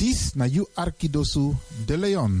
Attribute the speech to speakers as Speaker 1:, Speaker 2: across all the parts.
Speaker 1: Dis na you Arkidosu de Leon.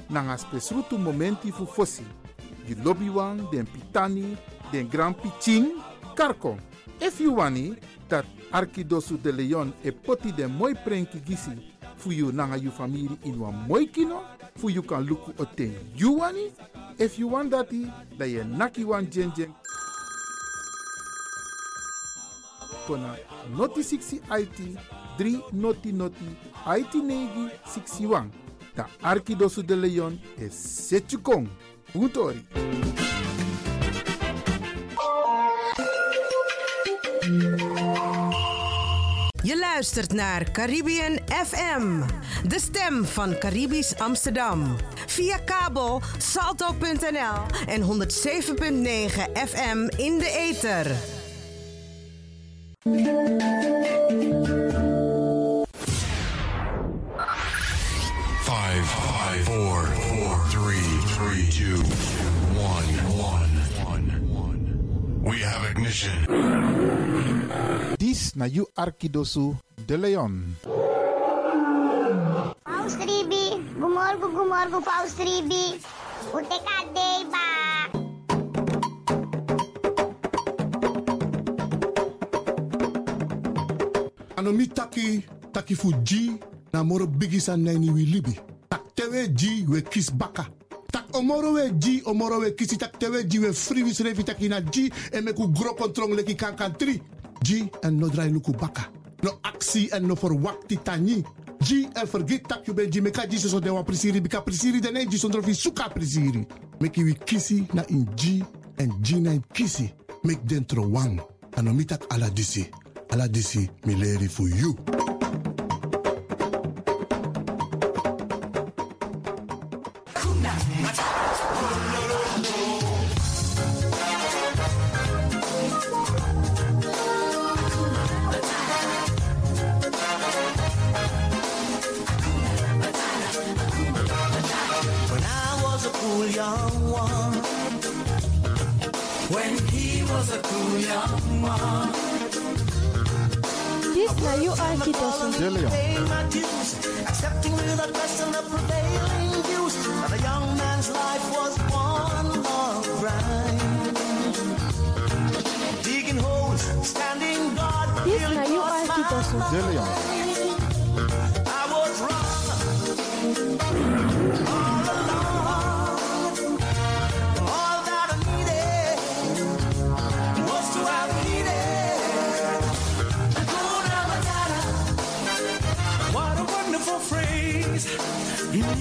Speaker 2: nanga spesrutu momenti fu fosi. Di lobby den pitani, den grand piching, karko. If you wani, dat Arkidosu de Leon e poti den moi prenki gisi fu you nanga you family in wan moi kino, fu you kan luku o ten you wani. If you want dati, da ye naki wan jen jen. Kona noti 60 IT 3 noti noti IT negi 61. Da Arkidosu de Leon e Setchukong. Puntori.
Speaker 3: Je luistert naar Caribbean FM, de stem van Caribisch Amsterdam. Via kabel salto.nl en 107.9 FM in de ether.
Speaker 4: Five, five, four, four, three, three, two, one, one, one, one. We have ignition.
Speaker 1: Dis na you Arkidosu de Leon.
Speaker 5: Paus Ribi, gumorgo gumorgo Paus Ribi. Ute kadei ba.
Speaker 6: ano mi taki taki fu ji na moro bigisa neni wi libi tewe ji we kis baka. Tak omoro we ji omoro we kisi tak tewe ji we friwis revi taki na ji e me ku gro kontrong leki kankan tri. Ji en no drai luku baka. No aksi en no verwakti tani ji en vergit tak you ben ji meka ji so de wa prisiri bika prisiri de ne ji sondro fi suka prisiri. Meki wi kisi na in ji en ji na in kisi. Mek dentro wang. Ano mi tak ala disi ala disi mi leri fu you
Speaker 7: na you Arkidosu
Speaker 1: de Leon.
Speaker 8: Paying my dues, accepting without question the prevailing views. And a young man's life was one long grind. Digging holes, standing guard.
Speaker 7: Dis
Speaker 8: till
Speaker 7: na you
Speaker 8: it was
Speaker 7: Arkidosu
Speaker 8: my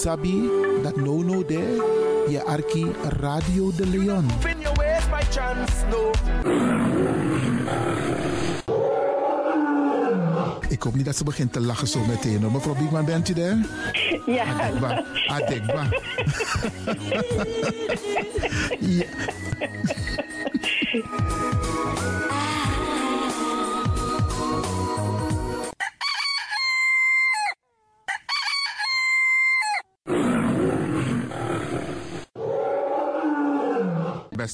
Speaker 2: sabi that no no there. Je arki Radio de Leon.
Speaker 9: Your ways by chance, no.
Speaker 2: Ik hoop niet dat ze begint te lachen zo meteen. Mevrouw Biekman, bent u daar?
Speaker 10: Ja.
Speaker 2: Adekba. Adekba. ja.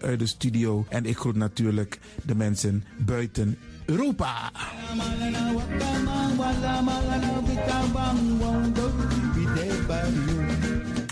Speaker 2: vanuit de studio. En ik groet natuurlijk de mensen buiten Europa.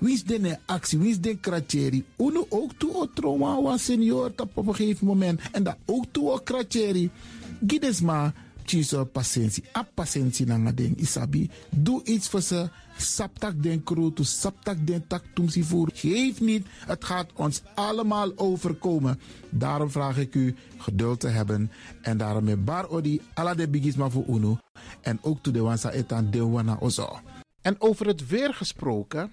Speaker 2: Wie is de actie? Wie is de kratjeri? Uno ook toe o trauma senior op een gegeven moment. En dat ook toe o kratjeri. Gides maar chiso patiëntie. A patiëntie na ding isabi. Doe iets voor ze. Saptak den kroto, saptak den tak tumsi voer. Geef niet, het gaat ons allemaal overkomen. Daarom vraag ik u geduld te hebben. En daarom met bar odi ala de bigisma voor uno. En ook to de wansa etan de wana ozo. En over het weer gesproken,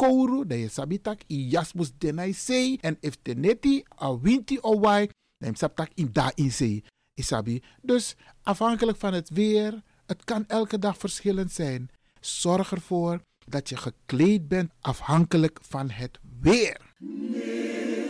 Speaker 2: kouru, dan je sabitak i jasmus denai sei. En if teneti a winti o wai, dan sabtak in da in sei. Isabi. Dus afhankelijk van het weer, het kan elke dag verschillend zijn. Zorg ervoor dat je gekleed bent afhankelijk van het weer.
Speaker 9: Niemand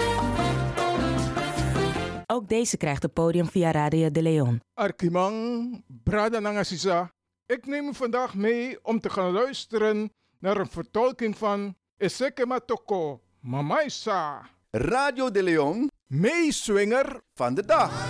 Speaker 11: Ook deze krijgt het podium via Radio de Leon.
Speaker 12: Arkimang, Brada Nangasisa. Ik neem u vandaag mee om te gaan luisteren naar een vertolking van Eseke Matoko, Mamaisa.
Speaker 13: Radio de Leon,
Speaker 12: meeswinger
Speaker 13: van de dag.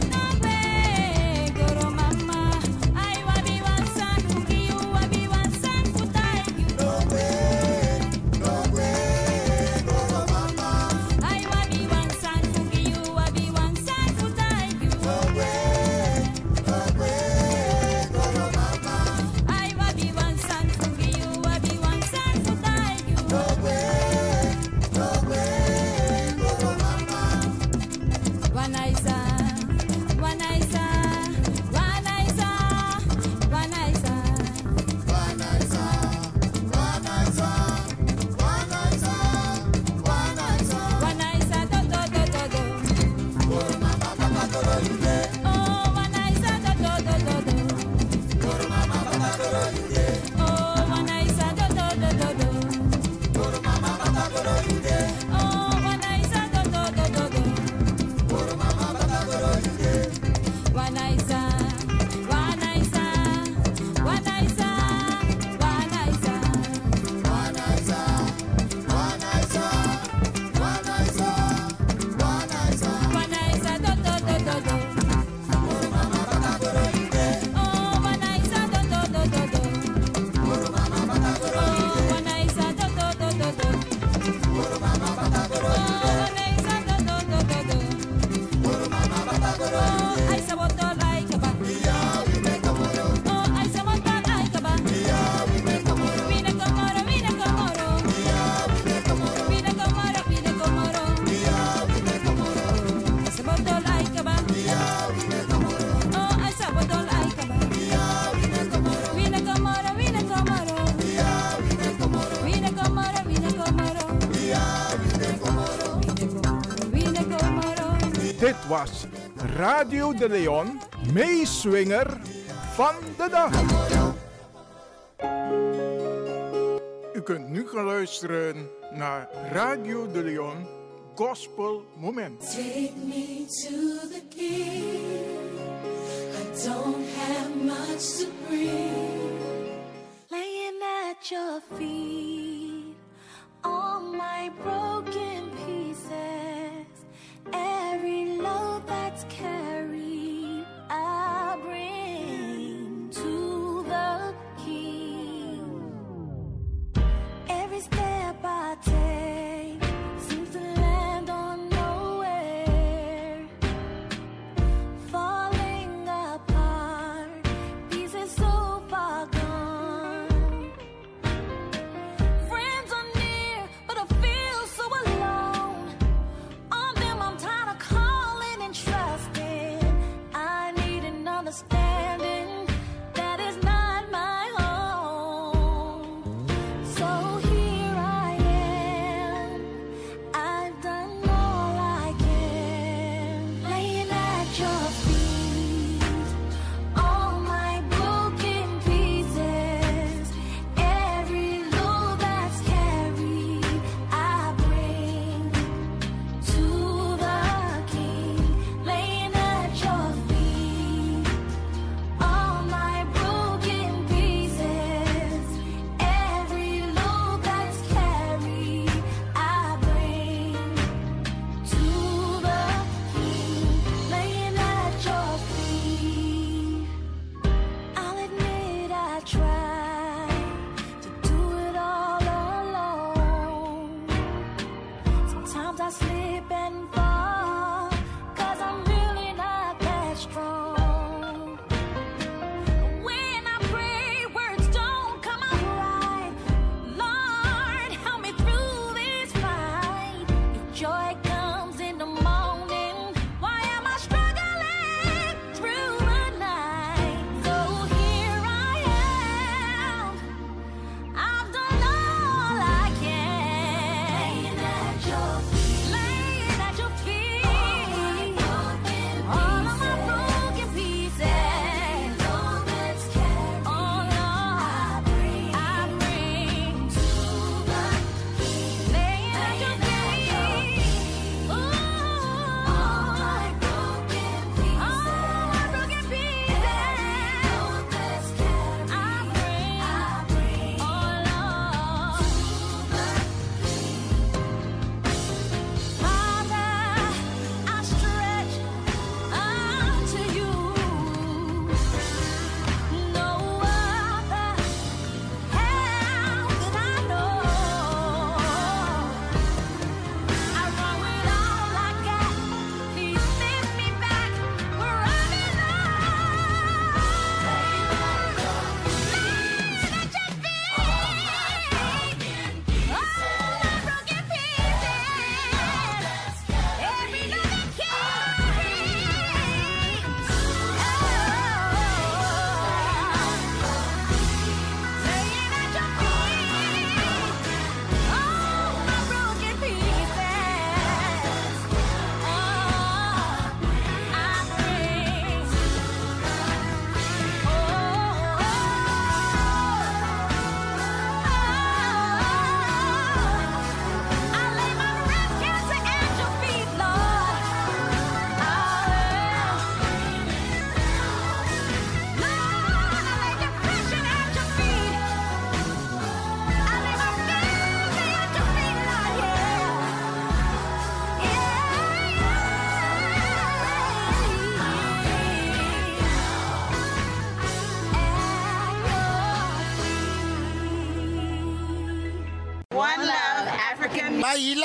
Speaker 14: De Leon, meeswinger van de dag. U kunt nu gaan luisteren naar Radio de Leon Gospel Moment.
Speaker 15: Take me to the king. I don't have much to bring.
Speaker 16: Laying at your feet, all my broken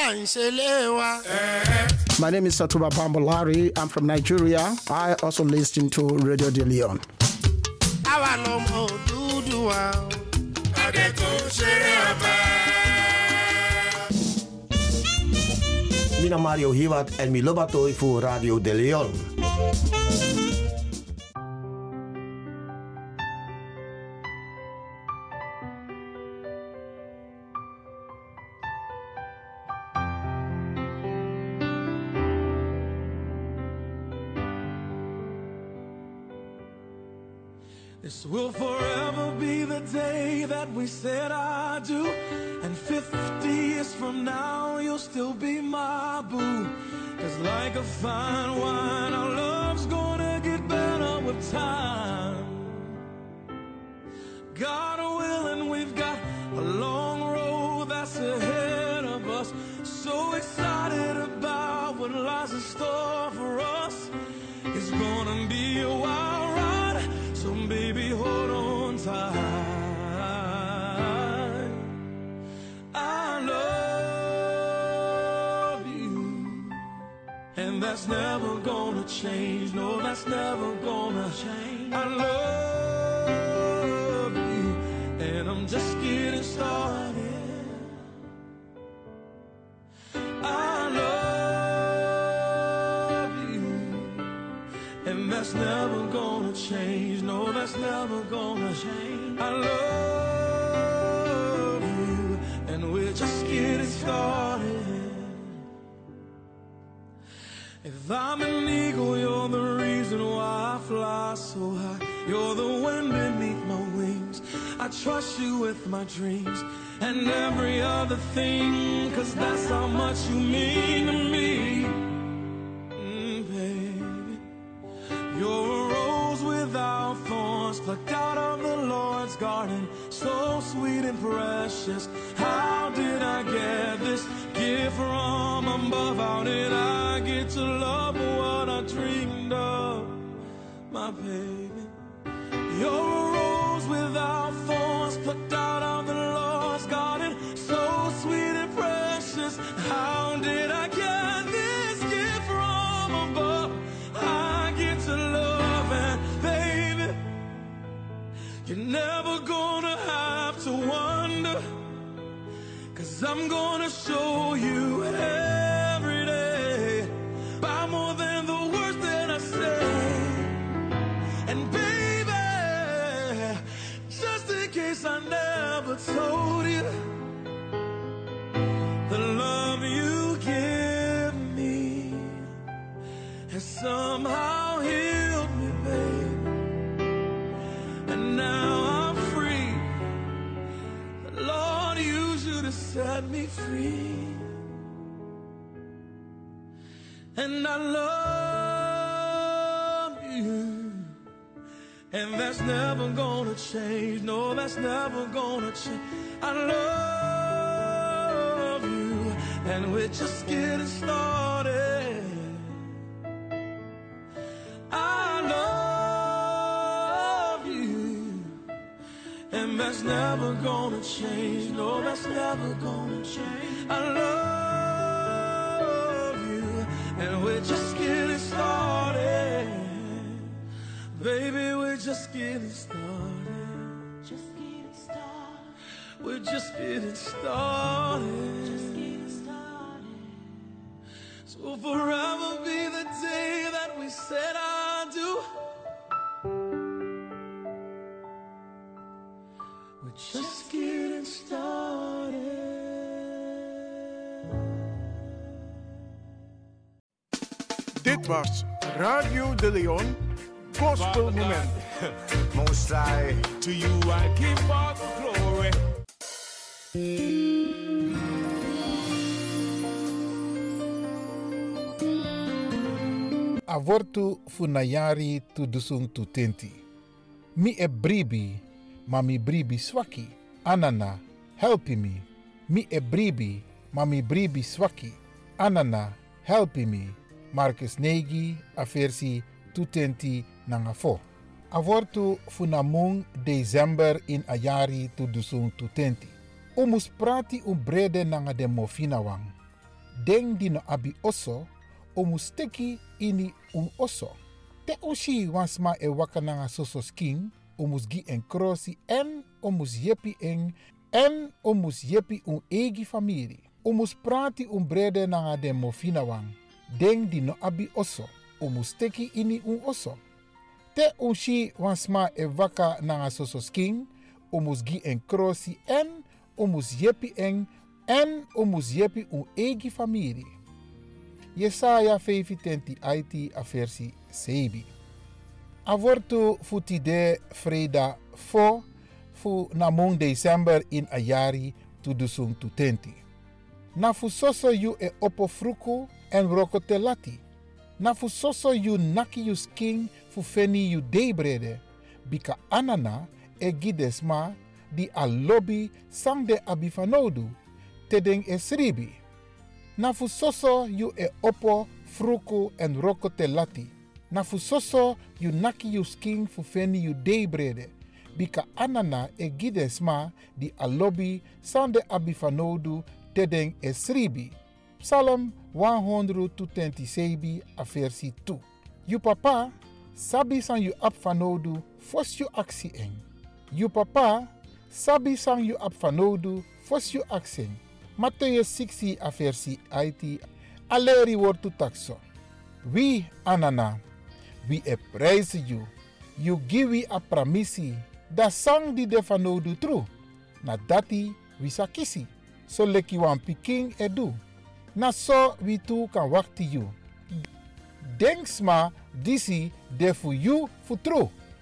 Speaker 16: My
Speaker 17: name is Satuba Bambolari. I'm from Nigeria. I also listen to Radio De Leon.
Speaker 18: Mina Mario Hiwat and Milobatoi voor Radio De Leon.
Speaker 9: Will forever be the day that we said I do. And 50 years from now, you'll still be my boo. Cause like a fine wine, that's never gonna change. No, that's never gonna change. I love you, and I'm just getting started. If I'm an eagle, you're the reason why I fly so high. You're the wind beneath my wings. I trust you with my dreams and every other thing, cause that's how much you mean to me. Mm, baby. You're a rose without thorns, plucked out of the Lord's garden. So sweet and precious. How did I get from above? How did I get to love what I dreamed of? My baby. You're a rose without thorns, plucked out of the Lord's garden. So sweet and precious. How did I get this gift from above? I get to love and baby, you're never gonna have to wonder. Cause I'm gonna show you free. And I love you. And that's never gonna change. No, that's never gonna change. I love you. And we're just getting started. I love you. And that's never gonna change. No, that's never gonna. I love you. And we're just getting started. Baby, we're just getting started. Just getting started. We're. Just getting started.
Speaker 12: Dit was Radio de Leon Gospel Moment.
Speaker 19: Most High, to you I give all the glory.
Speaker 2: avortu funayari tu dusung tu tenti. Mi e bribi, ma mi bribi swaki. Anana, helpi mi. Mi e bribi, ma mi bribi swaki. Anana, helpi mi. Marcus Negi, a versi tu tenti nanga fo. Avortu funamung december in ayari tu dusung tu tenti. Umus prati um brede nanga de mofina wang. Deng di no abi oso, omu steki ini un oso. Te oshi wansma e waka nanga sosos king, omus gi en krosi en omus yepi en en omus yepi un egi famiri. Omus prati un brede nanga de mofina wang. Deng di no abi oso, omus steki ini un oso. Te oshi wansma e waka nanga sosos king, omus gi en krosi en omus yepi en en omus yepi un egi famiri. Jesaja 25 IT a versie 7. Avortu futide freda fo fu namung december in ayari tudusung tutenti. Na fu soso yu e opo fruku en rokote lati. Na fu soso yu naki yu skin fu feni yu deibrede. Bika anana e gidesma di alobi sang de abifanodu. Tedeng e sribi. Na fu yu e opo fruku en rokote lati. Na fu soso yu naki yu skin fu feni yu deibrede. Bika anana e gidesma di alobi sande abifanodu tedeng e sribi. Psalm 127 a versi 2. Yu papa sabi san yu apfanodu fos yu aksi eng. Yu papa sabi san yu apfanodu fos yu akseng. Matthäus 60 a versi IT aleri wortu takso. We anana, we praise you. You give we a pramisi. Da sang di defanodu tru. Na dati we sakisi. So leki wan piking edu. Na so we tu kan wakti you. Denksma disi de fu you fu.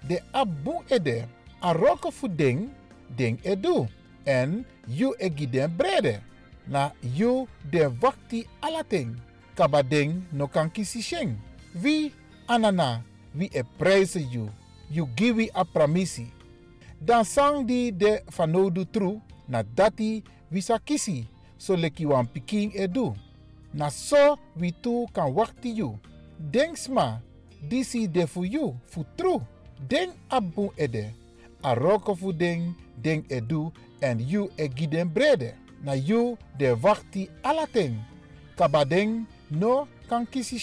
Speaker 2: De abu ede. A roko fu ding, ding edu. En you e giden brede. Na you de wakti alating. Kabading no kan kisi sheng. Vi anana, we e you. You give we a pramisi. Dan sang di de fanodu tru, na dati wisa kisi, so leki wan piking edu. Na so we tu kan wakti you. Denksma, disi de fu you, fu tru. Den abu ede. A roko fu den, den edu, en you e giden brede. Na you de wakti alaten. Kabadeng no kan kisi.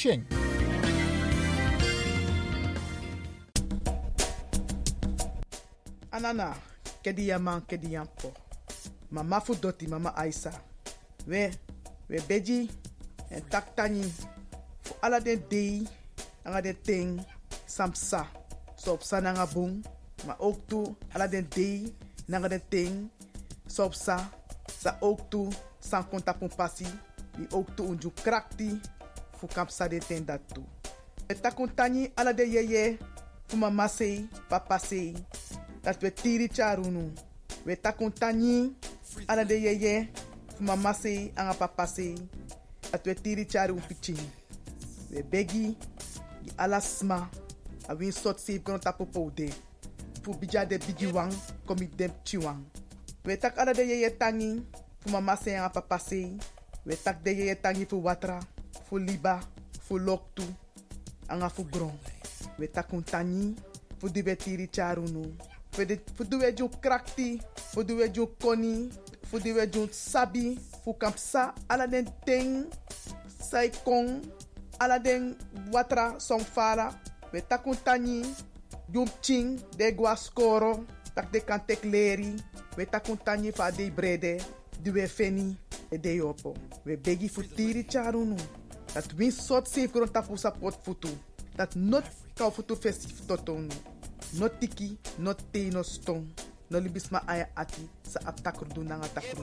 Speaker 20: Anana, kedi yaman kedi yampo. Mama fu doti mama Aisa. We, we beji en taktani. Fu ala den dei, anga den ting, samsa. So op sa nanga ala den dei, den ting, sa. Sa ook toe, san konta pun pasi. Die ook toe unju krakti. Fu kamp sa den ten dat toe. Ala de yeye. Mama sei, papa sei. dat we tiri charunu. We takuntani ala de yeye fu mama sei sei. Dat we tiri charu piching. We begi di ala sma a win sot save kono tapo. Fu bija de bigi wang komi dem chiwang. We tak ala de yeye tangi fu mama sei. We tak de yeye tangi fu watra, fu liba, fu loktu, anga fu gron. We takuntani fu di we tiri charunu. fu du we jun krakti fu du we jun koni fu du we jun sabi fu kamp sa ala den ting sai kong ala den watra song fara we takun tani jun ching de gwa skoro tak de kan tek leri we takun tani fa de brede du we feni de yopo we begi fu tiri charunu dat win sot sef gron tapu dat not kau futu festif totonu no tiki, no te, no. No libisma aya ati sa na takur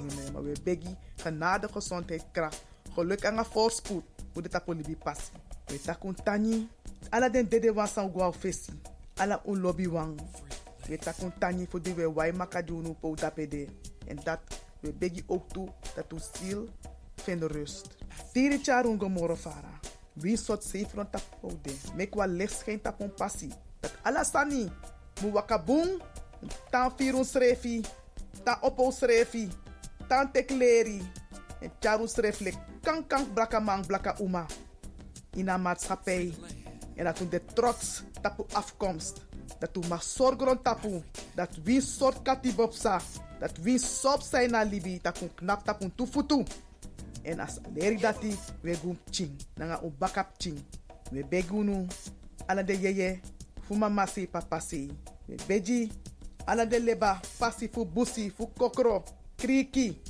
Speaker 20: ne. Maar we begi genade, gezondheid, kracht. Geluk en voorspoed. Hoe de tapo libi passi. We takun tani. Ala den dede wan san gwa fesi. Ala un lobby wang. We takun tani voor die we wai makadunu po tapede. En dat we begi ook toe dat u ziel vindt rust. Tiri charun gomoro fara. Wie de. Mek wa licht geen tapon passie dat alasani mu wakabung tan firun srefi tan opo srefi tan tekleri en charu sreflek kan kan blaka man blaka uma in een maatschappij. En dat de trots tapu afkomst dat u mag zorgen tapu dat wie soort katibopsa dat wie sop zijn na libi dat kun knap tapu tu futu en as leri dati we gum ching nanga u bakap ching we begunu ala de yeye fu mama si papa si. We beji ala de leba pasi fu busi fu kokro kriki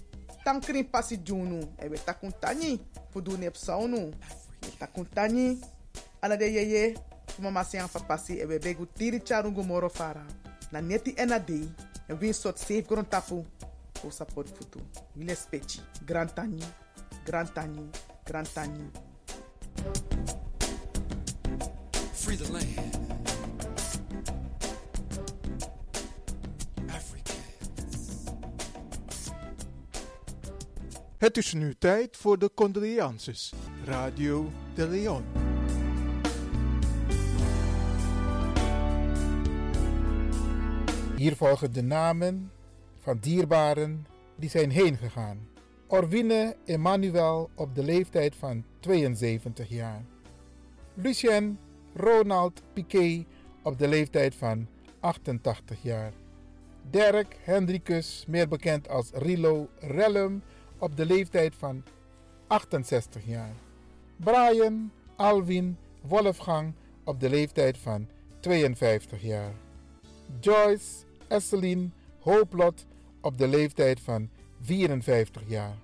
Speaker 20: tankrin pasi junu. E we takun tani fu du nep saunu we takun tani ala de yeye mama si an papa si e we begu tiri charungu moro fara. Na neti ena dei sot safe gron tapu. Fu support futu. Wile speci grand tani grand tani grand tani
Speaker 21: Free the land.
Speaker 14: Het is nu tijd voor de condolences. Radio de Leon.
Speaker 2: Hier volgen de namen van dierbaren die zijn heen gegaan. Orwine Emmanuel op de leeftijd van 72 jaar. Lucien Ronald Piquet op de leeftijd van 88 jaar. Dirk Hendrikus, meer bekend als Rilo Rellum, op de leeftijd van 68 jaar. Brian Alwin Wolfgang op de leeftijd van 52 jaar. Joyce Esseline Hooplot op de leeftijd van 54 jaar.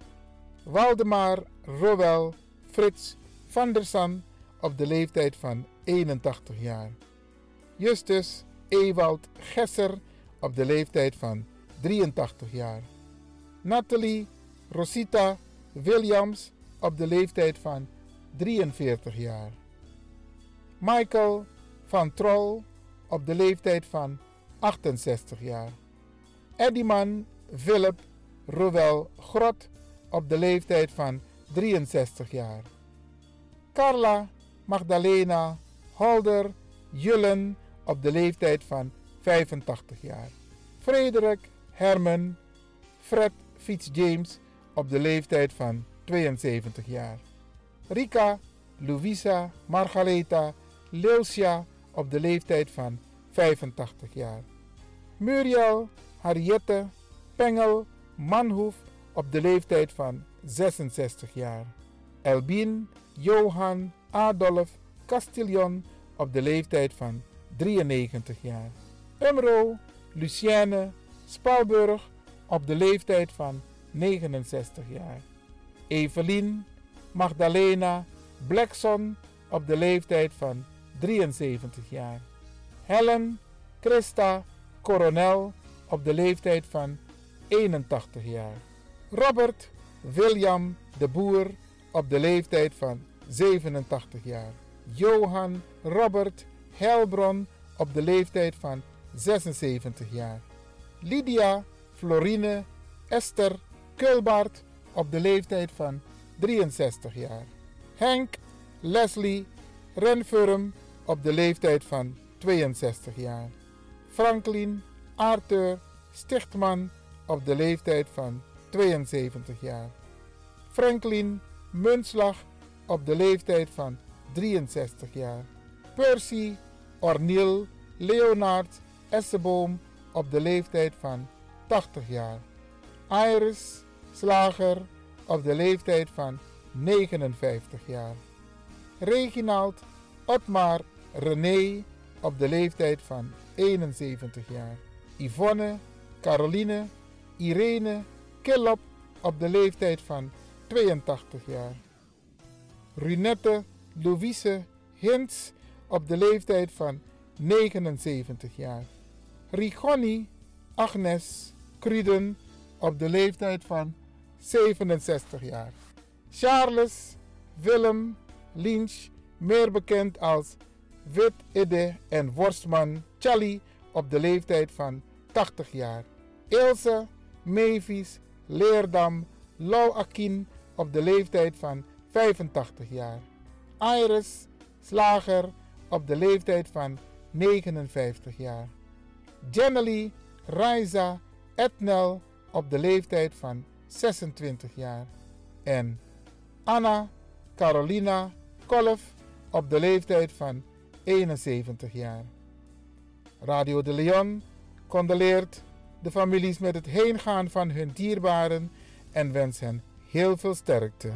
Speaker 2: Waldemar Rowel Frits van op de leeftijd van 81 jaar. Justus Ewald Gesser op de leeftijd van 83 jaar. Nathalie Rosita Williams op de leeftijd van 43 jaar. Michael van Troll op de leeftijd van 68 jaar. Eddyman Philip Rowel Grot op de leeftijd van 63 jaar. Carla Magdalena Holder Jullen op de leeftijd van 85 jaar. Frederik Herman Fred Fitzjames op de leeftijd van 72 jaar. Rika Louisa Margaretha Leusja op de leeftijd van 85 jaar. Muriel Harriette Pengel Manhoef op de leeftijd van 66 jaar. Elbien Johan Adolf Castillon op de leeftijd van 93 jaar. Umro Lucienne Spalburg op de leeftijd van 69 jaar. Evelien Magdalena Blackson op de leeftijd van 73 jaar. Helen Christa Coronel op de leeftijd van 81 jaar. Robert William de Boer op de leeftijd van 87 jaar. Johan Robert Helbron op de leeftijd van 76 jaar. Lydia Florine Esther Kulbaert op de leeftijd van 63 jaar. Henk Leslie Renfurm op de leeftijd van 62 jaar. Franklin Arthur Stichtman op de leeftijd van 72 jaar. Franklin Munslag op de leeftijd van 63 jaar. Percy Orniel Leonard Esseboom op de leeftijd van 80 jaar. Iris Slager op de leeftijd van 59 jaar. Reginald Otmar René op de leeftijd van 71 jaar. Yvonne Caroline Irene Killop op de leeftijd van 82 jaar. Runette Louise Hintz op de leeftijd van 79 jaar. Rigoni Agnes Cruden op de leeftijd van 67 jaar. Charles Willem Lynch, meer bekend als Wit Idde en Worstman Charlie op de leeftijd van 80 jaar. Ilse Mavis Leerdam Lau Akin op de leeftijd van 85 jaar. Iris Slager op de leeftijd van 59 jaar. Jemily Raisa Etnel op de leeftijd van 26 jaar. En Anna Carolina Kolf op de leeftijd van 71 jaar. Radio de Leon condoleert de families met het heengaan van hun dierbaren en wens hen heel veel sterkte.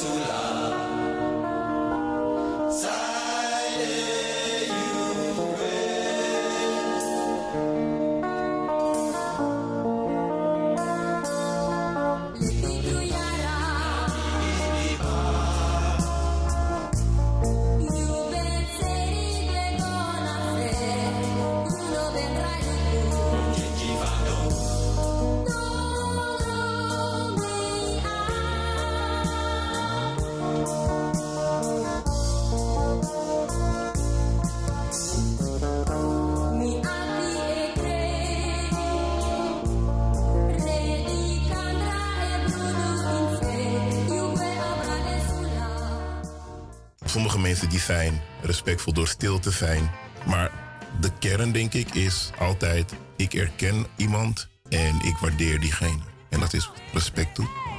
Speaker 22: Rasulullah. mensen die zijn, respectvol door stil te zijn. Maar de kern, denk ik, is altijd: ik erken iemand en ik waardeer diegene. En dat is respect toe.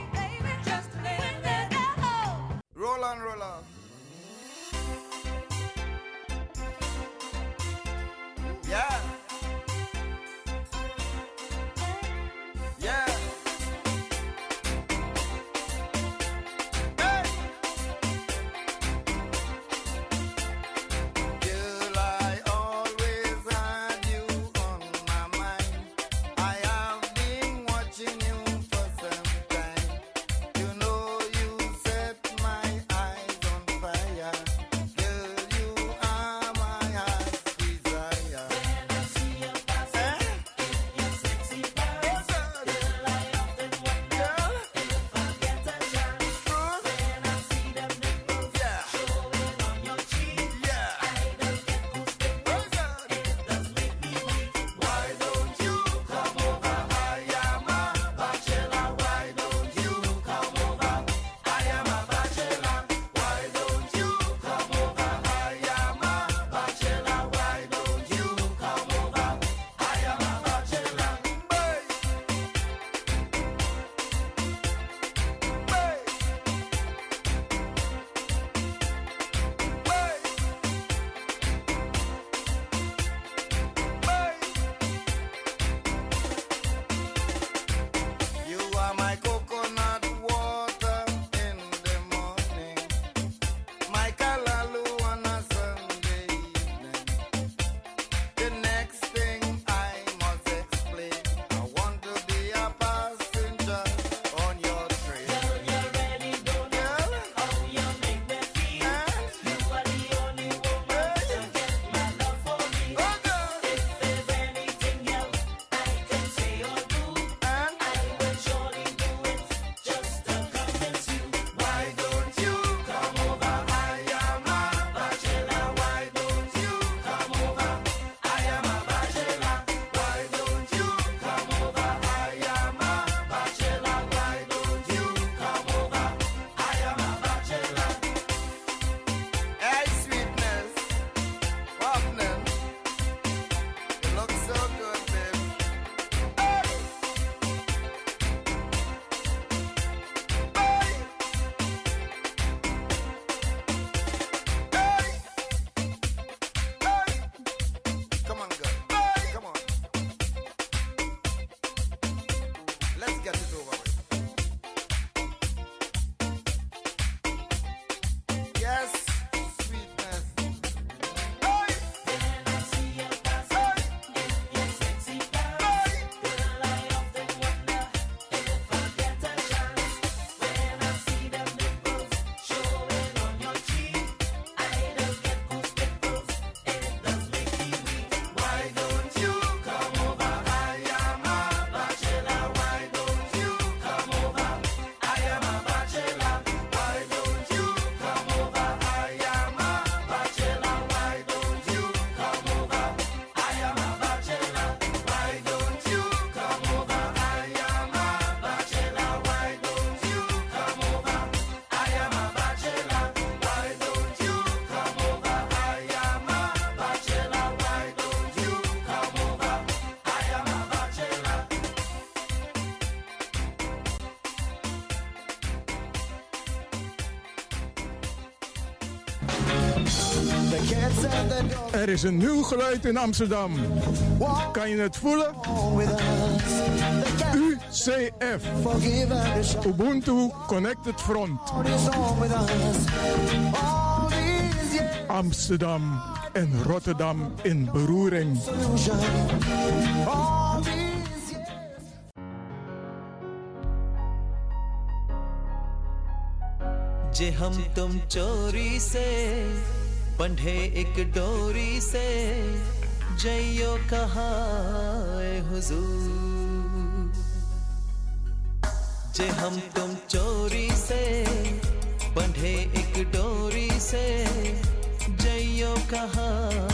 Speaker 14: Er is een nieuw geluid in Amsterdam. Kan je het voelen? UCF. Ubuntu Connected Front. Amsterdam en Rotterdam in beroering.
Speaker 23: जे हम बंधे एक डोरी से, जइयो कहा हुजूर? जे हम तुम चोरी से, बंधे एक डोरी से, जइयो कहा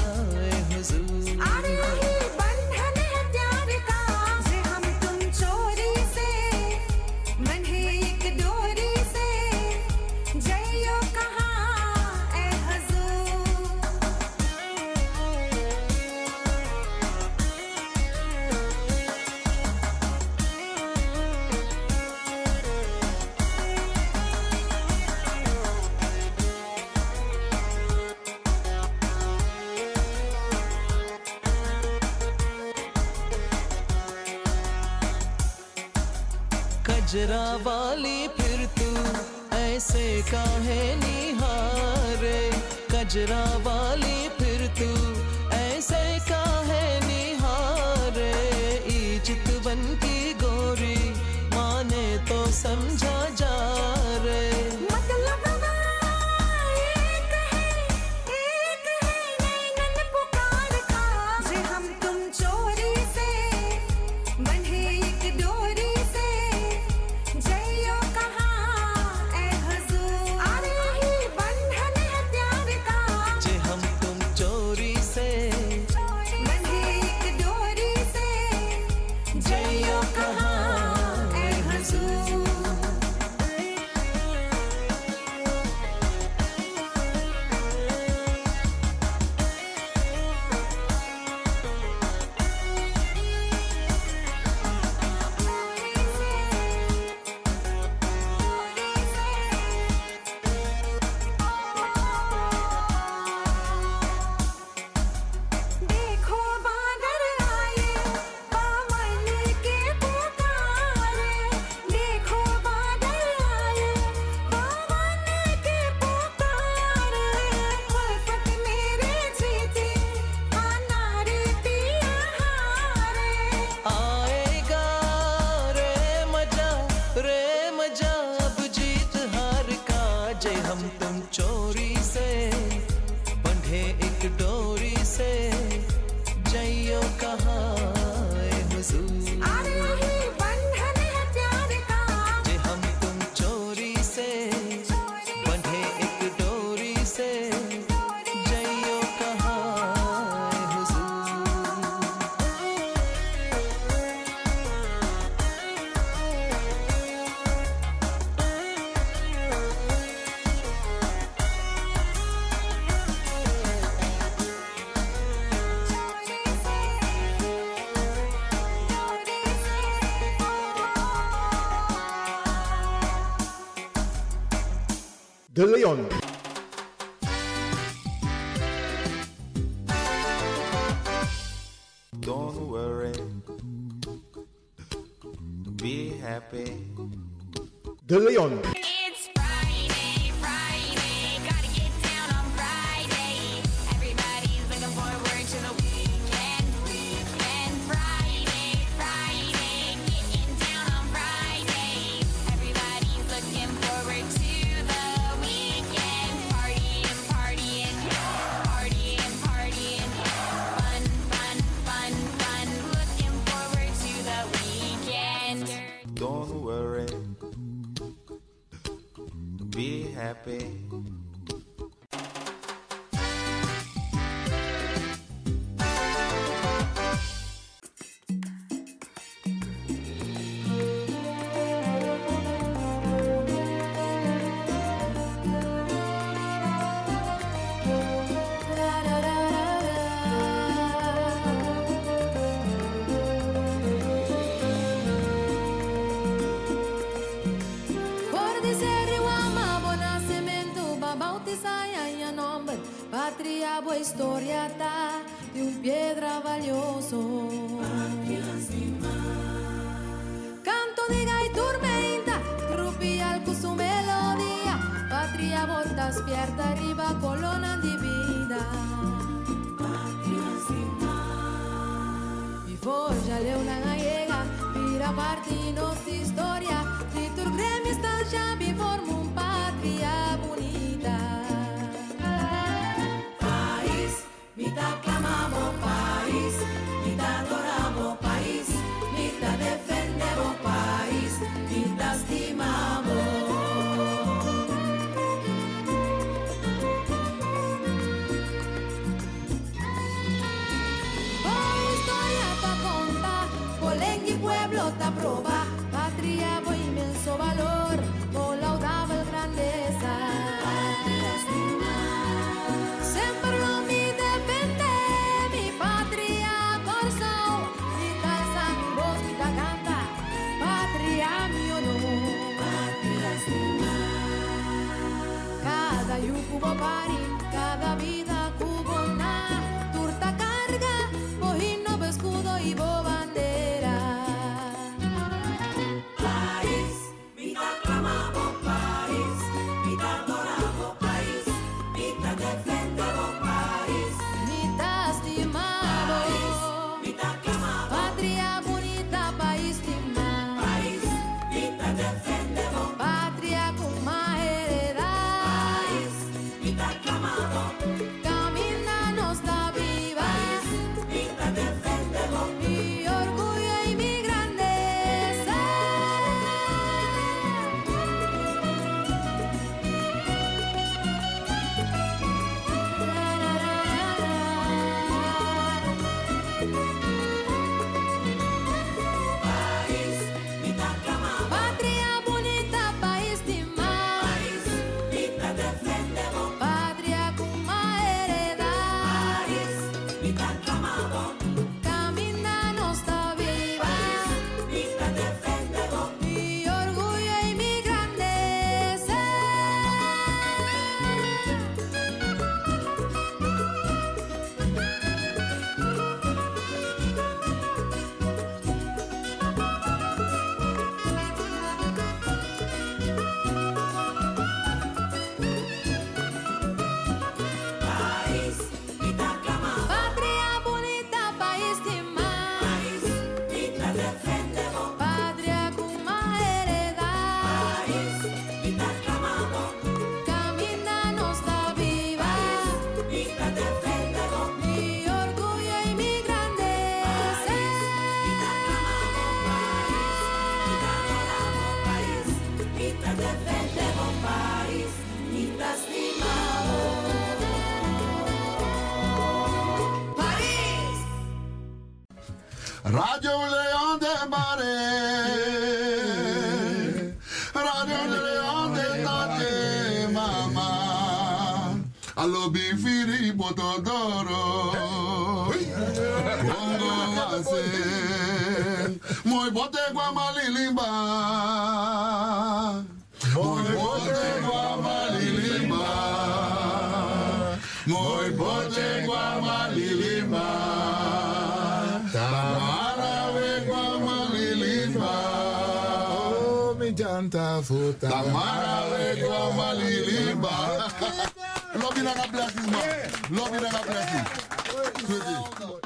Speaker 16: से काहे
Speaker 23: निहारे, कजरा वाली फिर तू ऐसे काहे निहारे इजत बन की गोरी, माने तो समझ
Speaker 17: De Leon.
Speaker 24: happy.
Speaker 25: motodoro Congo wase Moi bote kwa malilimba. Moi bote kwa malilimba. Moi bote kwa malilimba. Tamara we kwa malilimba. Oh mi janta futa. Tamara we malilimba. Na na
Speaker 26: bless man Love you
Speaker 16: and God
Speaker 14: bless you.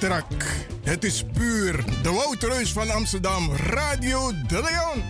Speaker 14: strak. Het is puur de Woutreus van Amsterdam, Radio De Leon.